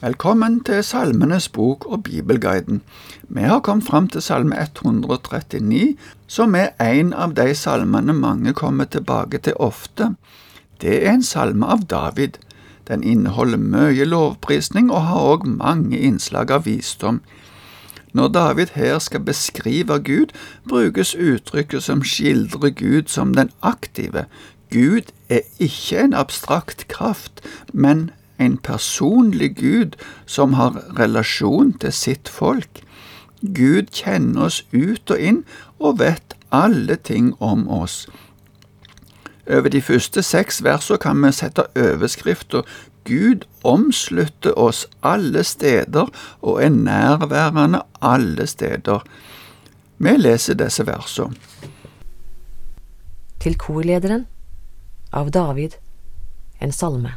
Velkommen til Salmenes bok og Bibelguiden. Vi har kommet fram til salme 139, som er en av de salmene mange kommer tilbake til ofte. Det er en salme av David. Den inneholder mye lovprisning og har òg mange innslag av visdom. Når David her skal beskrive Gud, brukes uttrykket som skildrer Gud som den aktive. Gud er ikke en abstrakt kraft, men en personlig Gud som har relasjon til sitt folk. Gud kjenner oss ut og inn og vet alle ting om oss. Over de første seks versene kan vi sette overskriften Gud omslutter oss alle steder og er nærværende alle steder. Vi leser disse versene. Til korlederen av David, en salme.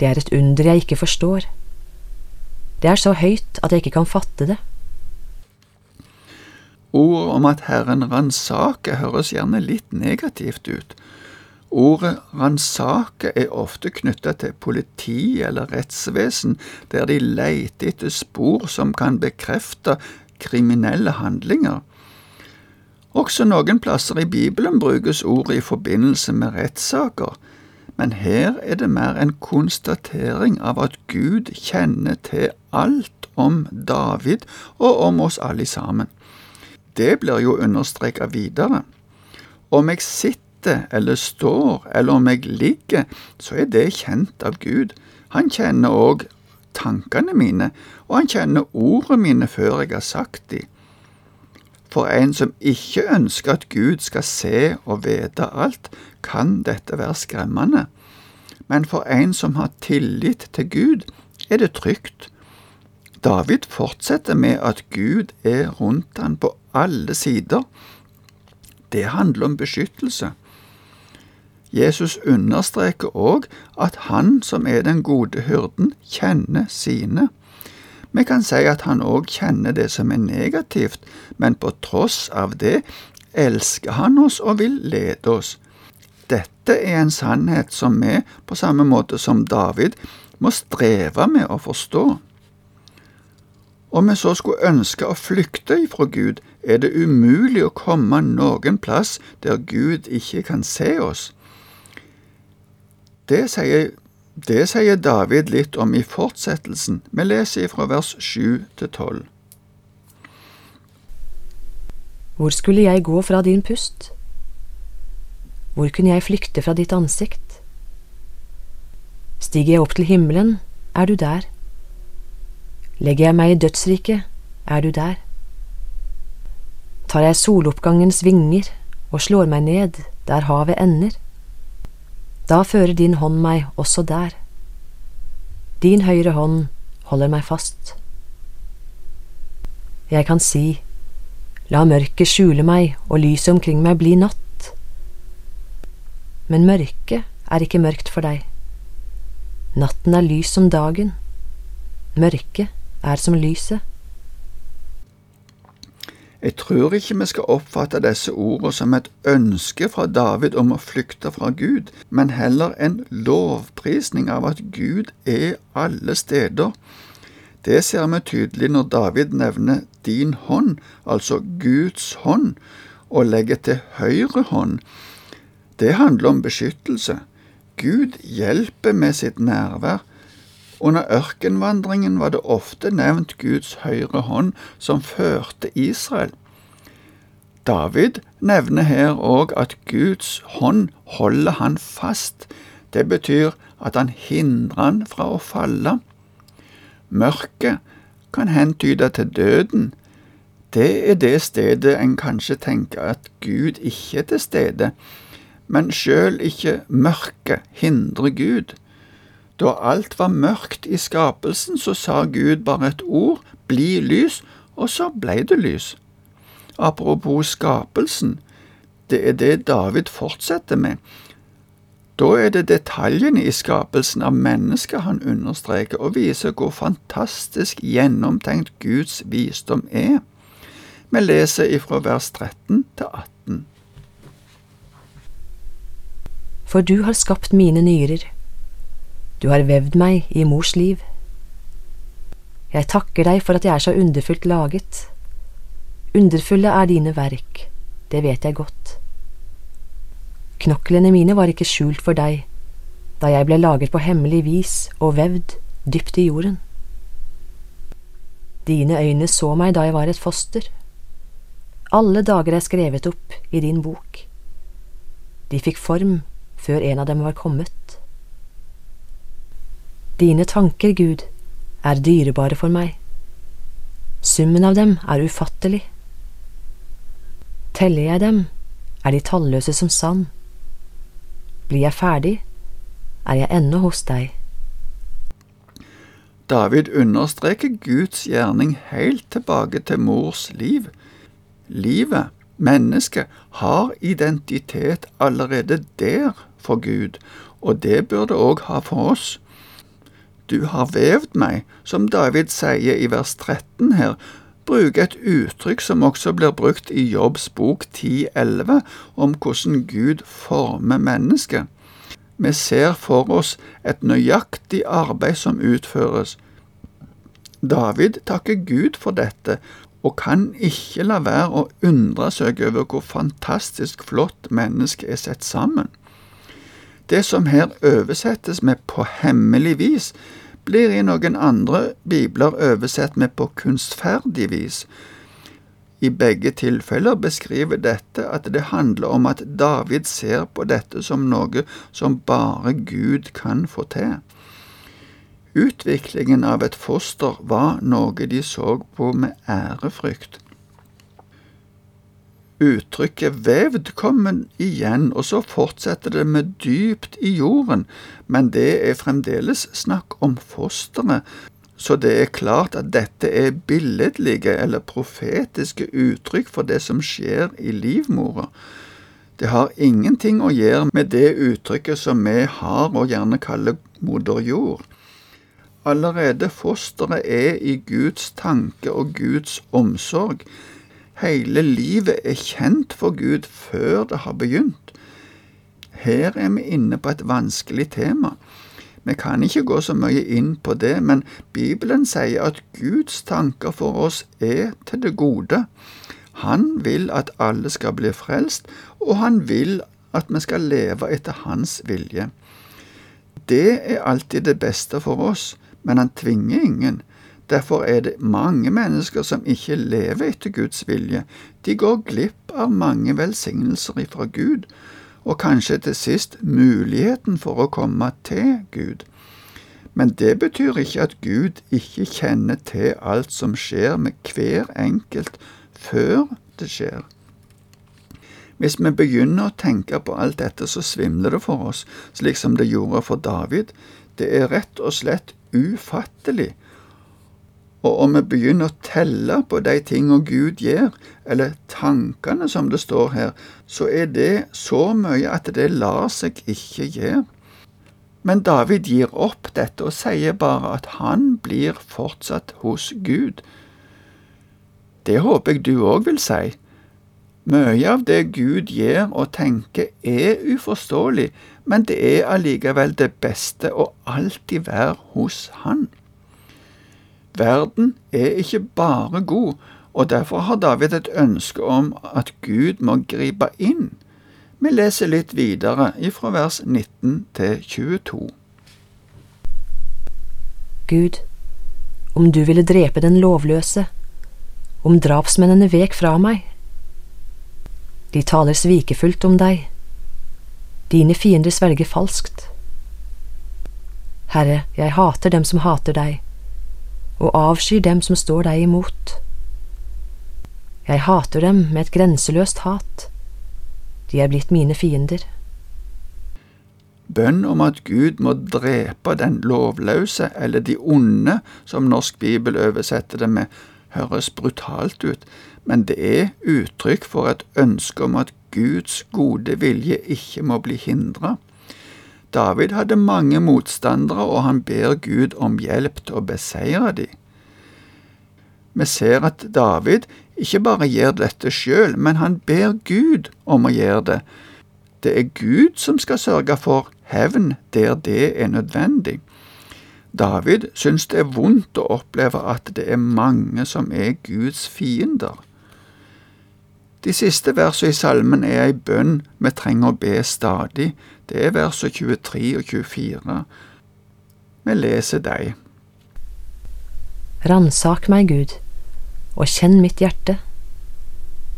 Det er et under jeg ikke forstår. Det er så høyt at jeg ikke kan fatte det. Ordet om at Herren ransaker høres gjerne litt negativt ut. Ordet ransake er ofte knytta til politi eller rettsvesen, der de leter etter spor som kan bekrefte kriminelle handlinger. Også noen plasser i Bibelen brukes ordet i forbindelse med rettssaker men her er det mer en konstatering av at Gud kjenner til alt om David og om oss alle sammen. Det blir jo understreka videre. Om jeg sitter eller står, eller om jeg ligger, så er det kjent av Gud. Han kjenner òg tankene mine, og han kjenner ordene mine før jeg har sagt de. For en som ikke ønsker at Gud skal se og vite alt, kan dette være skremmende. Men for en som har tillit til Gud, er det trygt. David fortsetter med at Gud er rundt han på alle sider. Det handler om beskyttelse. Jesus understreker òg at han som er den gode hyrden, kjenner sine. Vi kan si at han òg kjenner det som er negativt, men på tross av det elsker han oss og vil lede oss. Dette er en sannhet som vi, på samme måte som David, må streve med å forstå. Om vi så skulle ønske å flykte ifra Gud, er det umulig å komme noen plass der Gud ikke kan se oss. Det sier det sier David litt om i fortsettelsen. Vi leser fra vers 7 til 12. Hvor skulle jeg gå fra din pust? Hvor kunne jeg flykte fra ditt ansikt? Stiger jeg opp til himmelen, er du der. Legger jeg meg i dødsriket, er du der. Tar jeg soloppgangens vinger og slår meg ned der havet ender da fører din hånd meg også der. Din høyre hånd holder meg fast. Jeg kan si, la mørket skjule meg og lyset omkring meg bli natt. Men mørket er ikke mørkt for deg. Natten er lys som dagen. Mørket er som lyset. Jeg tror ikke vi skal oppfatte disse ordene som et ønske fra David om å flykte fra Gud, men heller en lovprisning av at Gud er alle steder. Det ser vi tydelig når David nevner din hånd, altså Guds hånd, og legger til høyre hånd. Det handler om beskyttelse. Gud hjelper med sitt nærvær. Under ørkenvandringen var det ofte nevnt Guds høyre hånd som førte Israel. David nevner her òg at Guds hånd holder han fast. Det betyr at han hindrer han fra å falle. Mørket kan hentyde til døden. Det er det stedet en kanskje tenker at Gud ikke er til stede, men sjøl ikke mørket hindrer Gud. Da alt var mørkt i skapelsen, så sa Gud bare et ord, bli lys, og så blei det lys. Apropos skapelsen, det er det David fortsetter med. Da er det detaljene i skapelsen av mennesket han understreker, og viser hvor fantastisk gjennomtenkt Guds visdom er. Vi leser ifra vers 13 til 18. For du har skapt mine nyrer, du har vevd meg i mors liv. Jeg takker deg for at jeg er så underfullt laget. Underfulle er dine verk, det vet jeg godt. Knoklene mine var ikke skjult for deg da jeg ble laget på hemmelig vis og vevd dypt i jorden. Dine øyne så meg da jeg var et foster. Alle dager er skrevet opp i din bok. De fikk form før en av dem var kommet. Dine tanker, Gud, er dyrebare for meg. Summen av dem er ufattelig. Teller jeg dem, er de talløse som sand. Blir jeg ferdig, er jeg ennå hos deg. David understreker Guds gjerning helt tilbake til mors liv. Livet, mennesket, har identitet allerede der for Gud, og det bør det òg ha for oss. Du har vevd meg, som David sier i vers 13 her, bruker et uttrykk som også blir brukt i Jobbs bok 10.11, om hvordan Gud former mennesket. Vi ser for oss et nøyaktig arbeid som utføres. David takker Gud for dette, og kan ikke la være å undre seg over hvor fantastisk flott mennesket er sett sammen. Det som her oversettes med på hemmelig vis, blir i noen andre bibler oversett med på kunstferdig vis. I begge tilfeller beskriver dette at det handler om at David ser på dette som noe som bare Gud kan få til. Utviklingen av et foster var noe de så på med ærefrykt. Uttrykket vevd kommer igjen, og så fortsetter det med dypt i jorden, men det er fremdeles snakk om fosteret, så det er klart at dette er billedlige eller profetiske uttrykk for det som skjer i livmora. Det har ingenting å gjøre med det uttrykket som vi har og gjerne kaller moder jord. Allerede fosteret er i Guds tanke og Guds omsorg. Hele livet er kjent for Gud før det har begynt. Her er vi inne på et vanskelig tema. Vi kan ikke gå så mye inn på det, men Bibelen sier at Guds tanker for oss er til det gode. Han vil at alle skal bli frelst, og han vil at vi skal leve etter hans vilje. Det er alltid det beste for oss, men han tvinger ingen. Derfor er det mange mennesker som ikke lever etter Guds vilje. De går glipp av mange velsignelser ifra Gud, og kanskje til sist muligheten for å komme til Gud. Men det betyr ikke at Gud ikke kjenner til alt som skjer med hver enkelt før det skjer. Hvis vi begynner å tenke på alt dette, så svimler det for oss, slik som det gjorde for David. Det er rett og slett ufattelig og om vi begynner å telle på de tingene Gud gjør, eller tankene som det står her, så er det så mye at det lar seg ikke gjøre. Men David gir opp dette og sier bare at han blir fortsatt hos Gud. Det håper jeg du òg vil si. Mye av det Gud gjør og tenker er uforståelig, men det er allikevel det beste å alltid være hos Han. Verden er ikke bare god, og derfor har David et ønske om at Gud må gripe inn. Vi leser litt videre ifra vers 19 til 22. Gud, om du ville drepe den lovløse, om drapsmennene vek fra meg. De taler svikefullt om deg, dine fiender sverger falskt. Herre, jeg hater dem som hater deg og avskyr dem som står deg imot. Jeg hater dem med et grenseløst hat, de er blitt mine fiender. bønn om at Gud må drepe den lovløse eller de onde, som Norsk Bibel oversetter det med, høres brutalt ut, men det er uttrykk for et ønske om at Guds gode vilje ikke må bli hindra. David hadde mange motstandere, og han ber Gud om hjelp til å beseire dem. Vi ser at David ikke bare gjør dette sjøl, men han ber Gud om å gjøre det. Det er Gud som skal sørge for hevn der det er nødvendig. David syns det er vondt å oppleve at det er mange som er Guds fiender. De siste versene i salmen er ei bønn vi trenger å be stadig. Det er verset 23 og 24. Vi leser deg. Ransak meg, Gud, og kjenn mitt hjerte.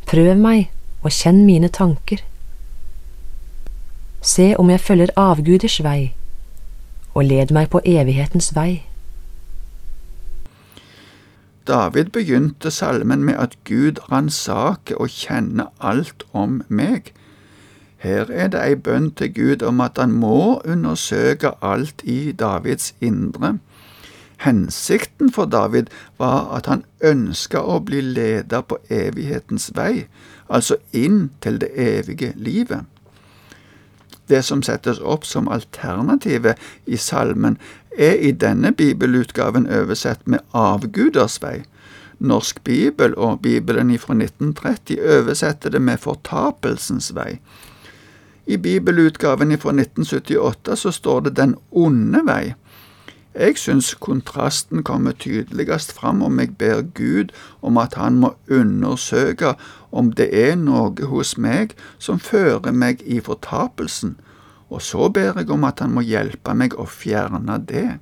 Prøv meg og kjenn mine tanker. Se om jeg følger avguders vei, og led meg på evighetens vei. David begynte salmen med at Gud ransaker og kjenner alt om meg. Her er det ei bønn til Gud om at han må undersøke alt i Davids indre. Hensikten for David var at han ønska å bli leda på evighetens vei, altså inn til det evige livet. Det som settes opp som alternativet i salmen, er i denne bibelutgaven oversett med avguders vei. Norsk bibel og Bibelen fra 1930 oversetter det med fortapelsens vei. I bibelutgaven fra 1978 så står det Den onde vei. Jeg syns kontrasten kommer tydeligst fram om jeg ber Gud om at han må undersøke om det er noe hos meg som fører meg i fortapelsen, og så ber jeg om at han må hjelpe meg å fjerne det,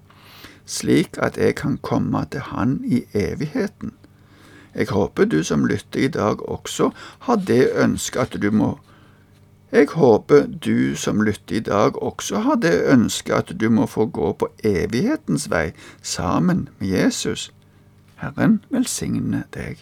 slik at jeg kan komme til Han i evigheten. Jeg håper du som lytter i dag også har det ønsket at du må jeg håper du som lytter i dag også har det ønsket at du må få gå på evighetens vei sammen med Jesus. Herren velsigne deg.